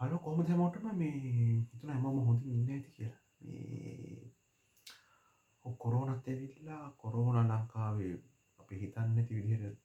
Hello කොම හැමෝටම මේ හිතුන හැමම හොඳින් ඉන්න ඇති කියලා. මේ කොරෝනත් ඇවිල්ලා කොරෝන ලංකාවේ අපි හිතන්න ඇති විදිහට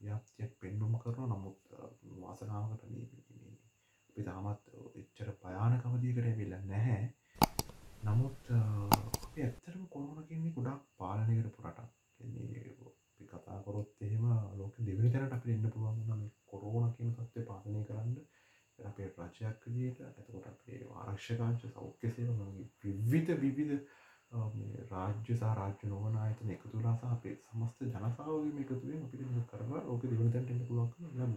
ව්‍යාප්තියක් පෙන්නුම් කරන නමුත් වාසනාවකට අපි තාමත් එච්චර පයානකවදීකට ඇවිල්ල නැහැ. නමුත් අපි ඇත්තරම කොරෝන කියන්නේ ගොඩක් පාලනයකට පුරටක් කතාකොරොත් එහෙම ලෝක දෙවනි තැනට අපි එන්න පුළුවන් නම් කොරෝන කියන තත්ත්වය පාලනය කරන්න අපේ රජයක් විදියට ඇතකොට අපේ ආරක්ෂකාංශ සෞඛ්‍ය සේවගේ විවිධ විවිධ රාජ්‍ය සහ රාජ්‍ය නොවන අයතන එකතුලා සහ අපේ සමස්ත ජනතාවගේ එකතුවෙන් අපිට කරවා ඕක දෙවනි තැනට එන්න පුළුවන් ලැබ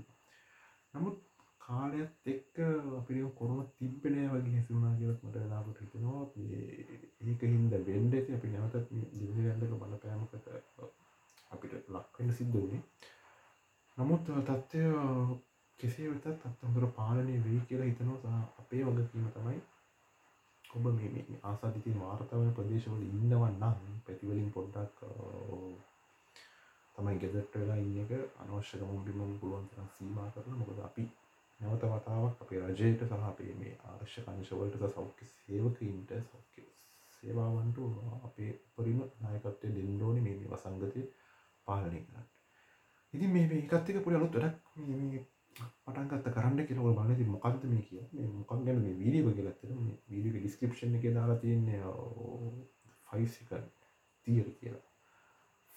නමුත් කාලයත් එක්ක අපිට කොරුණ තිබ්බෙනය වගේ හැසුනා කියලත් මට ලාබට හිතනවා ඒක හින්ද වෙන්ඩ ඇති අපි නැවතත් දිවිලි ගන්නක බලපෑමකට අපිට ලක්වෙන්න සිද්ධ වුණේ නමුත් තත්ත්වය කෙසේ වෙතත් අත්තහොර පාලනය වෙයි කියලා හිතනවා අපේ වගකීම තමයි ඔබ මේ ආසාධිතින් වාර්තාවන ප්‍රදේශවල ඉන්නවන්නම් පැතිවලින් පොඩ්ඩක් තමයි ගෙදට වෙලා ඉන්න එක අනවශ්‍ය ගමුන් බිමම් පුළුවන්තරම් සීමා කරන මොකද අපි නැවත වතාවක් අපේ රජයට සහ අපේ මේ ආර්ශ්‍ය කංශවලට සෞඛ්‍ය සේවකයින්ට සෞඛ්‍ය සේවාවන්ට අපේ උපරිම නායකත්වය දෙන්නෝනි මේ වසංගතය පාලනය කරන්න. ඉතින් මේ එකත්තික පුළ අලුත් වැඩක්. පටන්ගත්ත කරන්න කියලව බලති මොකක්ද මේ කිය මොකක් ගැන මේ වීඩියෝ කියලත්තර වීඩිය ඩිස්ක්‍රපෂන් එක දාලා තියන්නේ ෆයිසිකන් තියර කියලා.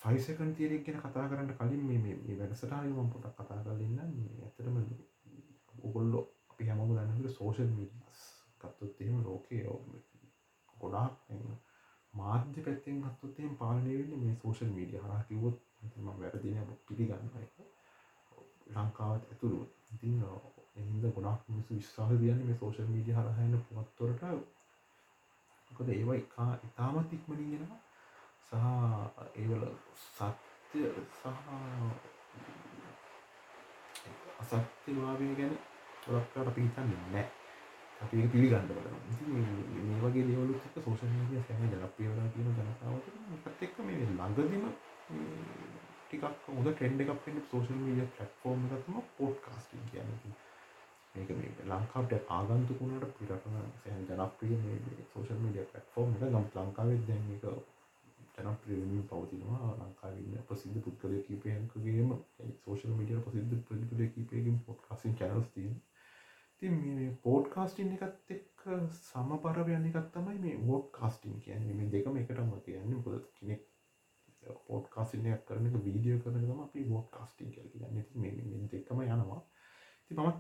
ෆයිසකන් තීරක් ගැන කතා කරන්න කලින් මේ වැඩසටායම පොටක් කතා කරලන්න ඇතරම ඔගොල්ලො අපි හැමම දන්නට සෝෂල් මීඩියස් කත්තුත්තේම ලෝකය ගොඩාක් මාධ්‍ය පැත්තෙන් හත්තුත්තයෙන් පාලනයවෙන්න මේ සෝෂල් මීඩිය හරා කිවොත් වැරදින පිළිගන්න එක ලංකාවත් ඇතුළු ඉතින් එහිද ගොඩක් මිනිසු විශ්වාහ තියන්න මේ සෝෂල් මීඩිය හරහන්න පුවත්වරට කොද ඒවා එකා ඉතාමත් ඉක්මනින් ගෙනවා සහ ඒවල සත්‍ය සහ අසත්‍යවාවය ගැන ගොඩක්කට අපි හිතන්න නෑ අපි පිළිගන්න බල මේ වගේ දේවලුත් සෝෂල් මීඩිය සෑම ජනප්‍රියවලා කියන ජනතාවට පත් එක්ක මේ ළඟදිම ටිකක් හොඳ ට්‍රෙන්ඩ එකක් පෙන් සෝෂල් මීඩිය පලට්ෆෝර්ම් එකතම පෝට් කාස්ටින් කියන මේක මේ ලංකාවට ආගන්තුකුණට පිරටන සෑන් ජනප්‍රිය සෝෂල් මීඩිය පලට්ෆෝර්ම් එක ගම් ලංකාවේ දැන් එක ජනප්‍රියමින් පවතිනවා. ලංකාවන්න ප්‍රසිද්ධ පුද්ගලය කීපයකගේම සෝෂල් මීඩිය ප්‍රසිද්ධ ප්‍රතිපලය කීපයකින් පොට් කාසින් චනස් තිීන් ති මේ පෝට් කාස්ටින් එකත් එක් සමපරව යන්න එකත් තමයි මේ වෝට් කාස්ටින් කියන්නේ. මේ දෙකම එකටම කියන්නේ. පොද කෙනෙක් පෝට් කාසිනයක් කරන එක වීඩියෝ කරන තම අපි වෝට් කාස්ටිං කල නැති මේ දෙක්කම යනවා. ති මත්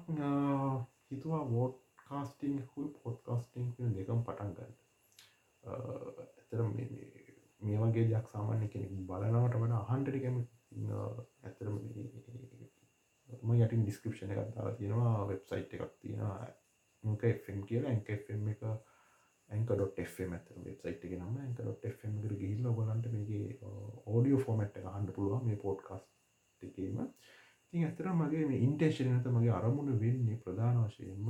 හිතුවා වෝට් කාස්ටිං හුල් පොට් කාස්ටිං දෙකම් පටන් ගන්න. ඇතර මේ වගේ දෙයක් සාමාන්‍ය කෙනෙක් බලනවට වන අහන්ටට කැම ඇතරම ම යටින් ඩිස්ක්‍රපෂණ එකක් දාලා තියෙනවා වෙබ්සයිට් එකක් තියෙනවා එක එම් කියලා. ඇක එක ඇක.ෆම් ඇත වෙබ්සයිට් එක නම ඇක.ෆම් කර ගිහිල්ල ඔගලන්ට මේගේ ඕඩියෝ ෆෝමට් එක හන්ඩ පුළුවන් මේ පෝඩ්කාස් එකීම. ඉතින් ඇතර මගේ මේ ඉන්ටේශනත මගේ අරමුණ වෙන්නේ ප්‍රධාන වශයෙන්ම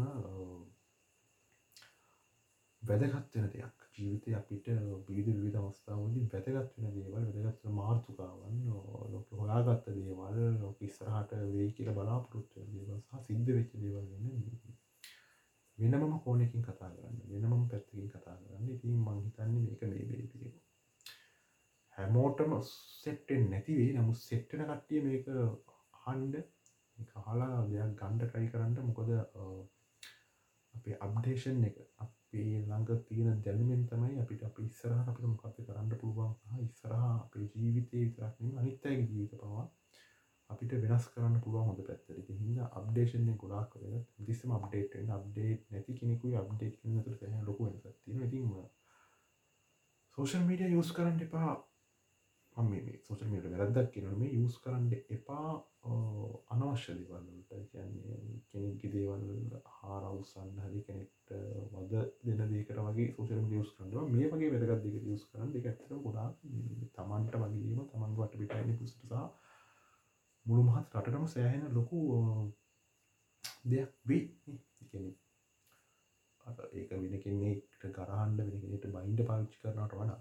වැදගත්වෙන දෙයක්. ජීවිතය අපිට බීද විධ අවස්ථාවලින් වැදගත් වෙන දේවල් වැදගත්ව මාර්තුකාවන් ලොක හොයාගත්ත දේවල් ලොක ඉස්සරහට වේ කියල බලාපොරොත්ව දේවල් සහ සිද්ධ වෙච්ච දේවල් වෙන්න වෙනමම කෝනකින් කතා කරන්න වෙනමම පැත්තකින් කතා කරන්න. ඉතින් මංහිතන්නේ මේක මේ බේපිය හැමෝටම සෙට්ටෙන් නැතිවේ නමු සෙට්ටන කට්ටිය මේක හන්ඩ හලා දෙයක් ගණ්ඩ ට්‍රයි කරන්න මොකද අපේ අබ්ඩේෂන් එක අපේ ළඟ තියෙන දැනුමෙන් තමයි අපිට අප ඉස්සරහ අපිට මොකක්ද කරන්න පුළුවන්. ඉස්සරහ අපේ ජීවිතය විතරක්ම අනිත්තයගේ ජීවිත පවා අපිට වෙනස් කරන්න පුළුව හොඳ පැත්තර හිද අප්ඩේෂන ගොඩක් දිසම අප්ඩේට අප්ඩේට් නැති කෙනෙකු අප්ඩේට් කන්නතුර සහ ලොකු වෙනසතින ඉතිම සෝෂල් මීඩිය යස් කරන්න එපා. මේ සෝෂල් මීට වැරදක් කියනම යස් කරන්න එපා අනවශ්‍ය දෙවල්ලට කියන්නේ කෙනෙක් දේවල් හාරවසන්න හරි කෙනෙක්ට වද දෙන දේකට වගේ සෝෂල් ියස් කරනවා මේ වගේ වැදගත් දෙක යස් කරන්න. දෙක ඇතර ගොඩා තමන්ට වගේම තමන් වට පිටයින පුස්ටසා මුළු මහත් රටටම සෑහෙන ලොකු දෙයක් වෙයි ඒක වෙන කෙනෙක්ට ගරහන්ඩ වෙන කෙනෙට බයින්ඩ පාවිච්චි කරනට වඩා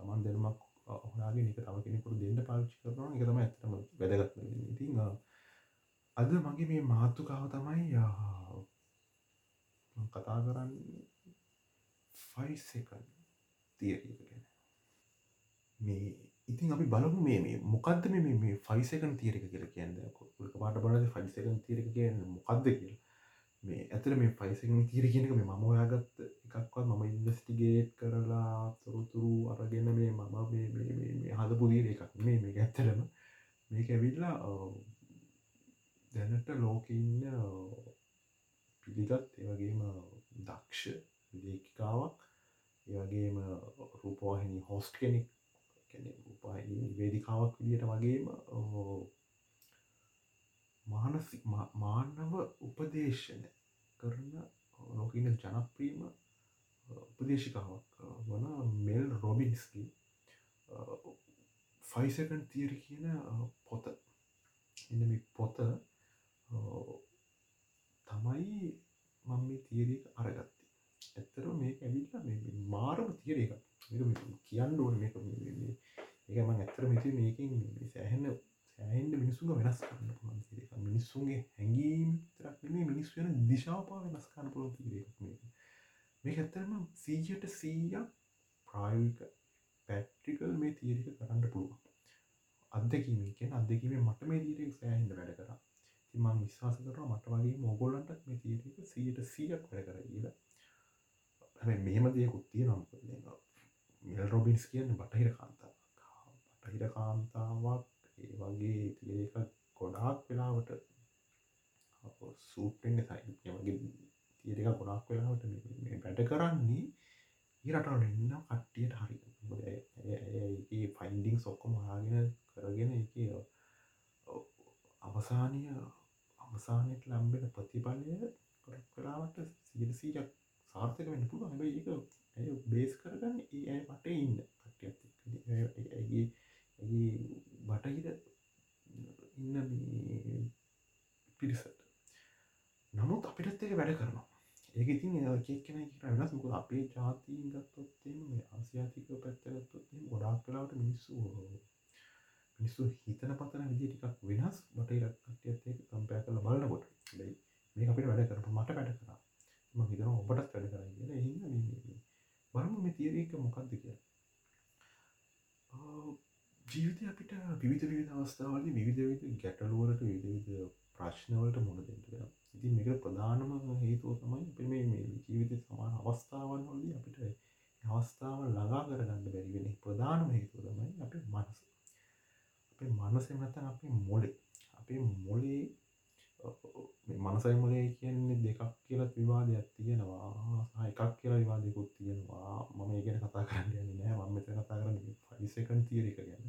තමන් දෙනමක් හොනාගේ එක තම කෙනෙකුට දෙන්න පාවිච්චි කරනවා එක තම ඇත්තම වැදගත් ඉතිං අද මගේ මේ මාතුකාව තමයි ෆයිසකන් තියරීක ගැන. මේ ඉතින් අපි බලමු මේ මේ මොකක්ද මේ මේ ෆයිසකන් තීරක කියල කියන්න. පාට බලද ෆයිසකන් තීරක කියන්න මොකක්ද කියල. මේ ඇතර මේ ෆයිසකන් තීර කියනක මේ මම ඔයාගත්ත එකක්වත් මම ඉන්වස්ටිගේට් කරලා තොරතුරු අරගෙන මේ මම හදපු දීර එකක් මේ මේ ඇත්තරම මේක ඇවිල්ලා දැනට ලෝකඉන්න පිළිගත් ඒවගේම දක්ෂ ලේකිකාවක් ඒවගේම රූපවාහිනි හෝස්ට කෙනෙක් රූපවාහිනි වේදිකාවක් විදියට වගේම මානසි මානව උපදේශන කරන ලෝකඉන්න ජනප්‍රීම උපදේශිකාවක් වන මෙල් රොබින්ස්කි ෆයිසකන් තීර කියන පොත එ පොත තමයි මම මේ තීරක අරගත්ති ඇත්තර මේ ඇවිල්ලා මේ මාරම තීර එක කියන්න ඕන මේක ඒකම ඇත්තර මෙති මේකින් සෑහෙන්න සෑහෙන්ට මිනිසුන් වෙනස් කරන්න පුළන් තීරක මිනිස්සුන්ගේ හැඟීම් තරක්නේ මිනිස් වෙන දිශාපා වෙනස් කරන්න පුළොන් තීරක් මේක මේ ඇත්තරම සීජයට සීයක් ප්‍රායවික පැට්ටිකල් මේ තීරක කරන්න පුළුවන්. අදකීමකෙන් අදකීම මට මේ තීරෙක් සෑහින්ද වැඩ කරා. තිමන් විශ්වාස කර මට වගේ මොගොල්ලන්ටත් මේ තීරක සීට සියක් වැඩ කර කියලා. හැ මෙහෙම දෙයකුත් තිය නම් මිල් රොබින්ස් කියන්න බටහිර කාන්තාවක්. බටහිර කාන්තාවක්. ඒ වගේ තියක ගොඩාක් වෙලාවට සූපෙන්න්න සයි වගේ තියරක ගොඩක් වෙලාවට වැඩ කරන්නේ ඊරටවල ඉන්න කට්ටියට හරි. ෆයින්ඩිං සොක්කොම හාගෙන කරගෙන එක අවසානය අවසානයට ලම්බෙන ප්‍රතිඵලය ගොඩක් වෙලාවට සියසීයක් සාර්ථක වෙන්න පුළුව හැබ ඒක ඇය බේස් කරගන්න ඒ ඇය පටේ ඉන්න කට්ටිය ඇගේ ඇගේ බටහිර ඉන්න පිරිසට නමුත් අපිටත් එක වැඩ කරනවා ඒක ඉතින් කෙක් කෙන වෙනස් මුක අපේ ජාතීන් ගත්තොත්තේම මේ ආසියාතික පැත්තගත්තොත්තේ ගොඩක් කලාවට මිනිස්සු මිනිස්සු හිතන පතන විදි ටිකක් වෙනස් බටරක් කටයත්තේ කම්පය කල බලන්නකොට ලයි මේ අපිට වැඩ කරපු මට වැඩ කරා. ම හිතන ඔබටත් වැඩ කර කියන එහින්න බලමු මේ තියරක මොකක්ද කිය ජීවිතය අපිට විවිධ විවිධ අවස්ථාවල විවිධ විධ ගැටලුවලට විවිධ ප්‍රශ්නවලට මුණ දෙට ඉති මේක ප්‍රධානම හේතුව තමයි පෙමේ මේ ජීවිත සමාන අවස්ථාවන් හොල්ලි අපිට අවස්ථාව ළඟා කරගන්න බැරිවෙන ප්‍රධානම හේතුව තමයි අප මනස. අපේ මනසෙන් නැතන් අපේ මොලේ අපේ මොලේ මනසයි මොලේ කියන්නේ දෙකක් කියලත් විවාදයක් තියෙනවා එකක් කියලා විවාදයකුත් තියෙනවා මම ඒගෙන කතා කරන්න යන්න නෑ මම මෙත කතා කරන්න ෆයිසකන් තියර එක ගැන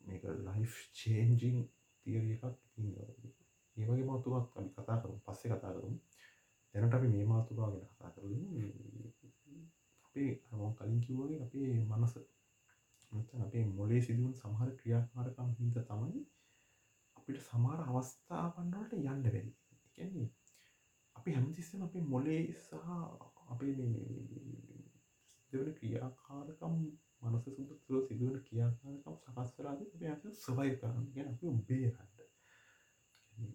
මේක ලයිෆ් චේන්ජිං තියර එකක් ඒවගේ මතුවත් අපි කතා කරු පස්සේ කතා කරුම් දැනට අපි මේ මාතුකා ගැන කතා කරල අපේ හම කලින් කිව්වගේ අපේ මනස අපේ මොලේ සිදුවන් සමහර ක්‍රියාකාරකම් හිද තමයි අපිට සමාර අවස්ථාවන්නට යන්න බැරි එකන්නේ අපි හැමතිස්සම අපේ මොලේ සහ අපේ සිදුවන ක්‍රියාකාරකම් මනස සුද තුළ සිදුවන ක්‍රියාකාරකම් සකස්වරාද අප සවයි කරන්න. ගැන අප බේරන්න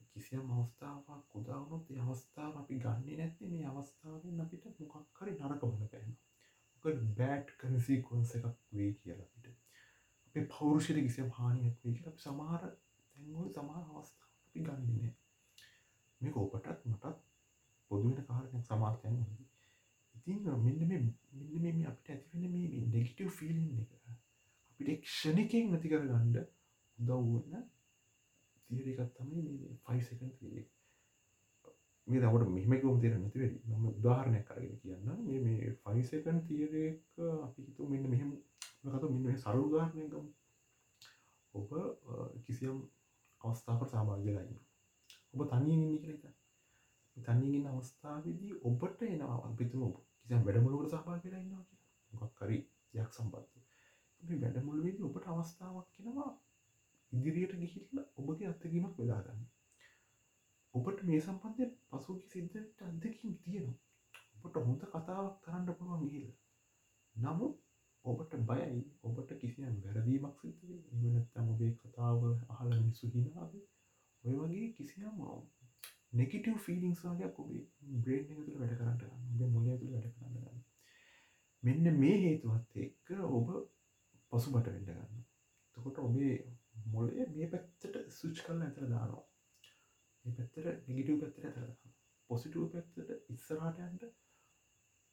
කිසියම් අවස්ථාවක් උදාවනොත් අවස්ථාව අපි ගන්නේ නැති මේ අවස්ථාවෙන් අපිට මොකක් හරි නරක බල පැහෙන බෑට් කන්සිකුවන්ස එකක් වේ කියලපිට අපේ පෞරුෂයට කිසියම් හානියක් වේ කියලා සමහර තැන්වල සමහර අවස්ථාව අපි ගන්නන්නේ මේක ඔබටත් මටත් පොදුවෙන කාරණයක් සමාර්තයන් ඉතින් මෙන්න මෙන්න මේ අපිට ඇතිවෙන මේ නෙගිටව ෆිලින් එක අපිට ක්ෂණිකෙන් නැති කරගණ්ඩ උදව්වන්න තීරකත් තමයි ෆයිසකන් තිරේ මේ දවට මෙහමකම තේර නැතිවෙ ම උදාහරණයක් කරගෙන කියන්න මේ ෆයිසකන් තීරක අපි හිතු මෙන්න මෙහෙම කත මෙ සරුගාරණයකම් ඔබ කිසියම් අවස්ථාවට සහභාගලයින්න ඔබ තනියෙන් ඉන්න කියලත තනියෙන් අවස්ථාවදී ඔබට එනවා අපිතුම කිසිම් වැඩමුළුවට සහභා කරන්නවා කිය මොක්කරි යක් සම්බන්ධ වැඩමුළුවේදී ඔබට අවස්ථාවක් කෙනවා ඉදිරියට ගිහිල්ල ඔබගේ අත්තකීමක් වෙලාගන්න ඔබට මේ සම්බන්ධය පසුකි සිද්ධට අදකින් තියෙනවා. ඔබට හොඳ කතාවක් කරන්න පුළුවන් ගිහිල් නමුත් ඔබට බයයි. ඔබට කිසියම් වැරදීමක් සිතේ එමනත්තම් ඔබේ කතාව අහල මිනිස්සු හිනාද ඔය වගේ කිසියම් නෙගටව ෆිලිංස් වගේ ඔබේ බ්‍රේන් තුළ වැඩ කරට ඔබේ මොල තුළ වැඩ කරන්න මෙන්න මේ හේතුවත් එක්ක ඔබ පසුබට වෙන්න ගන්න තකොට ඔබේ මොලේ මේ පැත්තට සුච් කරල ඇතර දානවා මේ පැත්තර නිගිටව පැත්තර ඇතර පොසිටව පැත්තට ඉස්සරාටයන්ට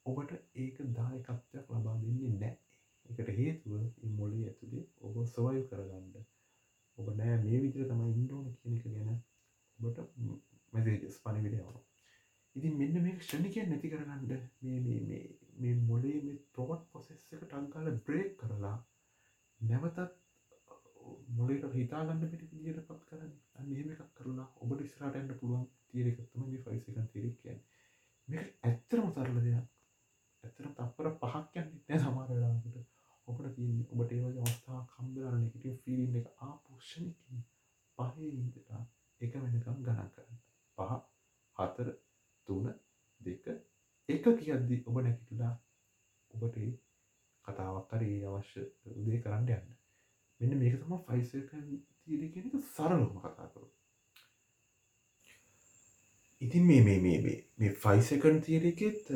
ඔබට ඒක දායකත්වයක් ලබා දෙන්නේ නෑ එකට හේතුව මොලේ ඇතුළේ ඔබ සවයු කරගන්න. ඔබ නෑ මේ විදිර තමයි ඉන්ඩෝන කියන එක ගැන ඔබට මැසේජස් පනිවිඩයවනවා ඉතින් මෙන්න මේ ෂණිකය නැති කරගන්න මේ මොලේ මේ තොමත් පොසෙස් එක ටංකාල බ්‍රේක් කරලා නැවතත් මොලට හිතාගන්න පිටි දිට පත් කරන්න. අන්නම එකක් කරලා ඔබට ස්රාටන්ට පුළුවන් තීරකත්තම මේ ෆයිසකන් තිරක්කයන් මේ ඇත්තරම සරල දෙයක්. ඇත්තර තපර පහක් යන්න නෑ සමාරලාකට ඔබට තියන්න ඔබට ඒවගේ අවස්ථා කම්බරන්න එකට ෆිලින් එක ආපෝෂණකින් පහේ ඉදට එක වෙනකම් ගණන් කරන්න. පහ හතර තුන දෙක එක කියද්දි ඔබ නැකිටලා ඔබට කතාවක් කරේ අවශ්‍ය දේ කරන්න යන්න. මෙන්න මේක තම ෆයිසක තීර කෙනෙක සරලම කතා කරු ඉතින් මේ මේ මේ මේ ෆයිසකන් තීරකෙත්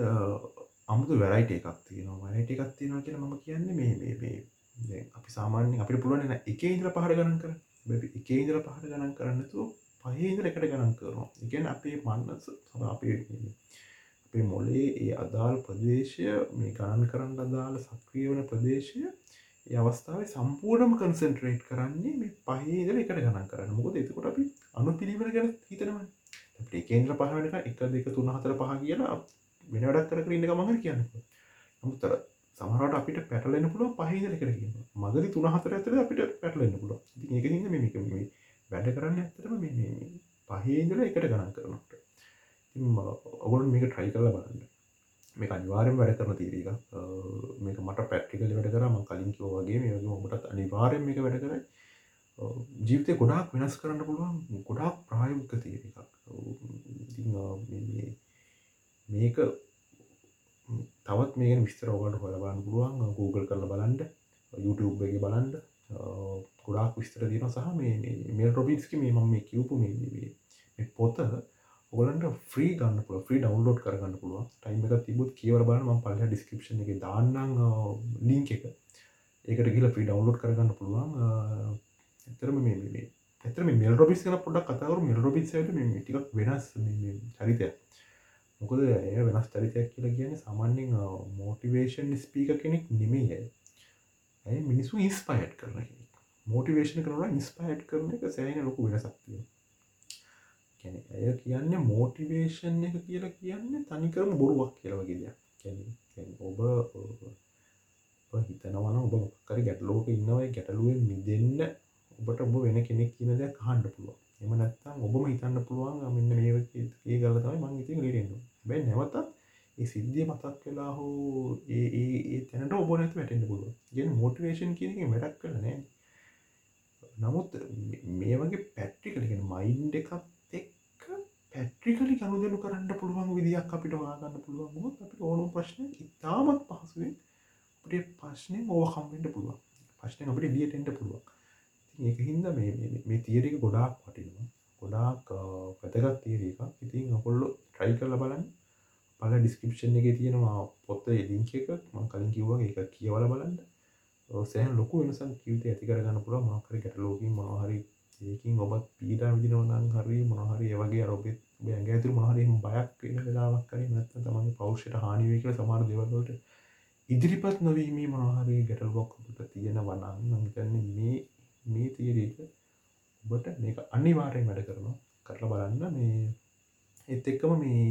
අමුතු වැරයිට එකක් තියෙනවා. වරයිට එකක් තියෙනවා කියලා මම කියන්නේ මේ මේ මේ අපි සාමාන්‍යෙන් අපිට පුළුවන් එක ඉන්ද්‍ර පහර ගණන් කර එක ඉන්ද්‍ර පහර ගණන් කරන්නතු පහේදර එකට ගණන් කරනවා. ඉගැන අපේ මන්නස අපේ අපේ මොලේ ඒ අදාල් ප්‍රදේශය මේ ගණන් කරන්න අදාළ සක්‍රිය වන ප්‍රදේශය ඒ අවස්ථාව සම්පූර්ණම කන්සන්ට්‍රේට් කරන්නේ මේ පහේදර එකට ගණන් කරන්න. මොකද එතකොට අපි අනු පිළිවර ගැන හිතනවා. අපේ කේන්ද්‍ර පහවෙනක එක දෙක තුන හතර පහ කියලා වෙන වැඩක් කර ඉන්න මහර කියන්න නමුත්තර සමහරට අපිට පැටලෙන පුළුව පහහිදර කර කියන්න මගරි තුන හතර ඇතර අපිට පැටලෙන්න පුළුව ඒක මේ වැඩ කරන්න ඇතරම මේ පහේදල එකට ගණන් කරනට ඔගොල් මේක ට්‍රයි කරල බලන්න. මේ අනිවාරෙන් වැඩ කරන තීරීක මේක මට පැට්ටිකල වැඩ කරම කලින් කිව වගේ මේ වගේ මොටත් අනිවාරයෙන් මේක වැඩ කරයි. ජීවිතය ගොඩාක් වෙනස් කරන්න පුළුවන් ගොඩාක් ප්‍රායමුක තීරකක් මේක තවත් මේ විස්තර ඔගට හොලබන්න පුළුවන්. Google කරල බලන්ඩ YouTube එක බලන්ඩ ගොඩාක් විස්තර තියෙන සහ මේ මෙල් රොබින්ස්කි මේ මම මේ කිවපු මේ පොත ඔගලන්ට ්‍රී ගන්න පුල ්‍රී ඩවන්ලෝඩ් කරගන්න පුළුව ටයිම එක තිබුත් කියවර බල ම පල්ල ඩිස්ක්‍රපෂන් එක දාන්නන් ලිංක එක. ඒකට ගිල ්‍රී ඩවන්ලෝඩ් කරගන්න පුළුවන්. එතරම මේ එතර මෙල් රොබිස් කන පොඩක් කතවරු මෙල් රොබිස් ටික් වෙනස් චරිතය මොකද එය වෙනස් චරිතයක් කියලා කියන සාමාන්‍යෙන් මෝටිවේෂන් ස්පීක කෙනෙක් නෙමේ ඇයි. මිනිස්සු ඉස්පයට් කරන මෝටිවේෂන කරන ඉස්පයට් කරන එක සෑන ලොකු වෙනසක්තිය කැන ඇය කියන්න මෝටිවේෂන් එක කියලා කියන්න තනිකරම බොරුවක් කියලවගේ දෙයක්. ඔබ හිතනවන ඔබ මොකරි ගැටලෝක ඉන්නවයි ගැටලුවෙන් මිදන්න ඔබට ඔබ වෙන කෙනෙක් කියන දෙයක් හන්ඩ පුළුව එම නැත්තම් ඔබම හිතන්න පුළුවන් මෙන්න මේ ඒ ගල තමයි මං ඉතින් ලේරෙන්ු බැ නැවතත් ඒ සිද්ධිය මතක් වෙලා හෝ ඒ තැනට ඔබ නැති වැටෙන්ට පුළුව ගෙන මෝටිවේෂන් කියනක වැඩක් කරනෑ නමුත් මේ වගේ පැට්ටිකලිගෙන මයින්් එකත් එක්ක පැට්‍රිකලි කනුදලු කරන්න පුළුවන් විදියක් අපිට වාගන්න පුළුවන් මුත් අපිට ඕනු ප්‍රශ්න ඉතාමත් පහසුවෙන් අපට ප්‍රශ්නය ඕවකම්වෙන්ට පුළුවන්. ප්‍රශ්නය අපට ලියටෙන්ට පුළුවන්. ඒක හින්ද මේ තීරක ගොඩාක් වටිනවා. ගොඩාක් පැතගත් තීරක ඉතින් ඔකොල්ලො ට්‍රයි කරල බලන්න. පල ඩිස්කපෂන් එක තියෙනවා පොත්ත එලිංක එක. ම කලින් කිව්වගේ එක කියවල බලන්න. සෑහන් ලොකු වෙනසන් කිවත ඇති කරගන්න පුළ මහකර ගැටලෝකින් මහරි ඒකින් ඔබත් පීටා විදිනවනන් හරි මොනහරි ඒවගේ රොබෙත් ඇග ඇතුර මහරම බයක් වෙන වෙලාවක් කරේ නැත්ත තමගේ පෞෂ්ට හනිවේ කියල සමාර දෙවල්ලට ඉදිරිපත් නොවීමේ මොනහරි ගැටල්බොක්කට තියෙන වනන් නමිතන්නේ මේ මේ තීරක ඔබට මේක අනිවාරයෙන් වැඩ කරනවා. කරලා බලන්න මේ එත් එක්කම මේ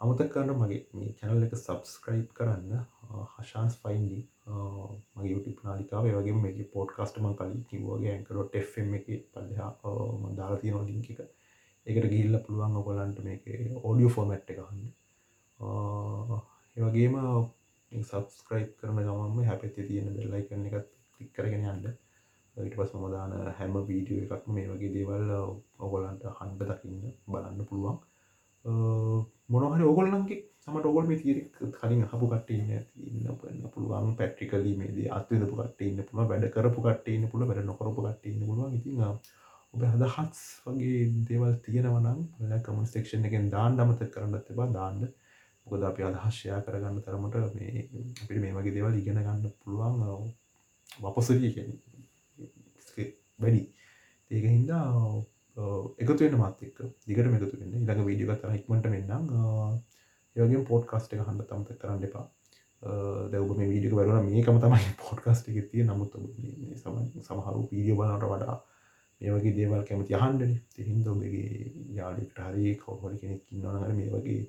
අමතක් කරන්න මගේ මේ චැනල් එක සබස්ක්‍රයිබ් කරන්න හශාන්ස් ෆයින්ඩි මගේ යුටි නාලිකාව. වගේ මේ පෝට් කස්ටම කලින් කිව්වගේ ඇකරොට එම් එක පල්ලහා මදාලා තියෙන ලිංක එක. එකට ගිල්ල පුළුවන් ඔකොලන්ට මේක ඕඩියෝ ෆෝමට් එකහන්න ඒවගේම සබස්ක්‍රයිබ් කරන ගමම හැපැති තියෙන බෙල්ලයි කරන එකත් ලික් කරගෙන යන්න. ඊට පස් මදාන හැම වීඩියෝ එකක් මේ වගේ දේවල් ඔගොලන්ට හන්ඩ දකින්න බලන්න පුළුවන්. මොනහරි ඔගොල්ලන්ගේ සමට ඔගොල් මේ තීරක් කලින් හපු කටන්න ඉන්න පන්න පුළුවන්. පැට්‍රිකලීමේදී අත්විදපු කටන්න පුළ වැඩ කරපු කටන්න පුළ වැඩ නොකරපු කටන්න පුළුවන්. ඉතින් ඔබ හදහත්ස් වගේ දේවල් තියෙනවනම් කමන් සෙක්ෂන් එකෙන් දාන්න අමත කරන්න තිබා. දාන්න. මොකද අපි අදහශ්‍යයා කරගන්න තරමට මේ අපිට මේ වගේ දේවල් ඉගෙන ගන්න පුළුවන්. වපසරිය වැඩි ඒක හින්දා එකතු වෙන මාත් එක්ක දිගට එකතු වෙන්න ඉළඟ වීඩියෝ තර ඉක්මට වෙන්නම්. ඒගේ පෝට් කස්ට එක හන්ඩ තමත කරන්න එපා. Uh, දැවබ මේ වීඩියක වරුණ මේකම තමයි පොඩ්කස්ට එක තිය නමුත් සමහරු පීඩිය බලනට වඩා මේ වගේ දේවල් කැමති අහන්ඩන තිහින්ද ඔබගේ යාලිට හරි කවහොල කෙනෙක් ඉන්නවනහර මේ වගේ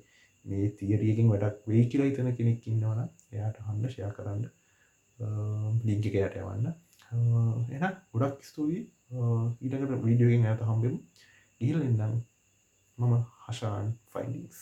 මේ තියරියකින් වැඩක් වෙයි කියලා හිතන කෙනෙක් ඉන්නවන එයාට හන්න ෂයා කරන්න. ලිංකිකයට යවන්න. එන ගොඩක් ස්තුූී ඊටකට වීඩියෝගෙන් ඇත හම්බෙමු. ඉහල් එන්නම් මම හෂාන් ෆයින්ඩිංස්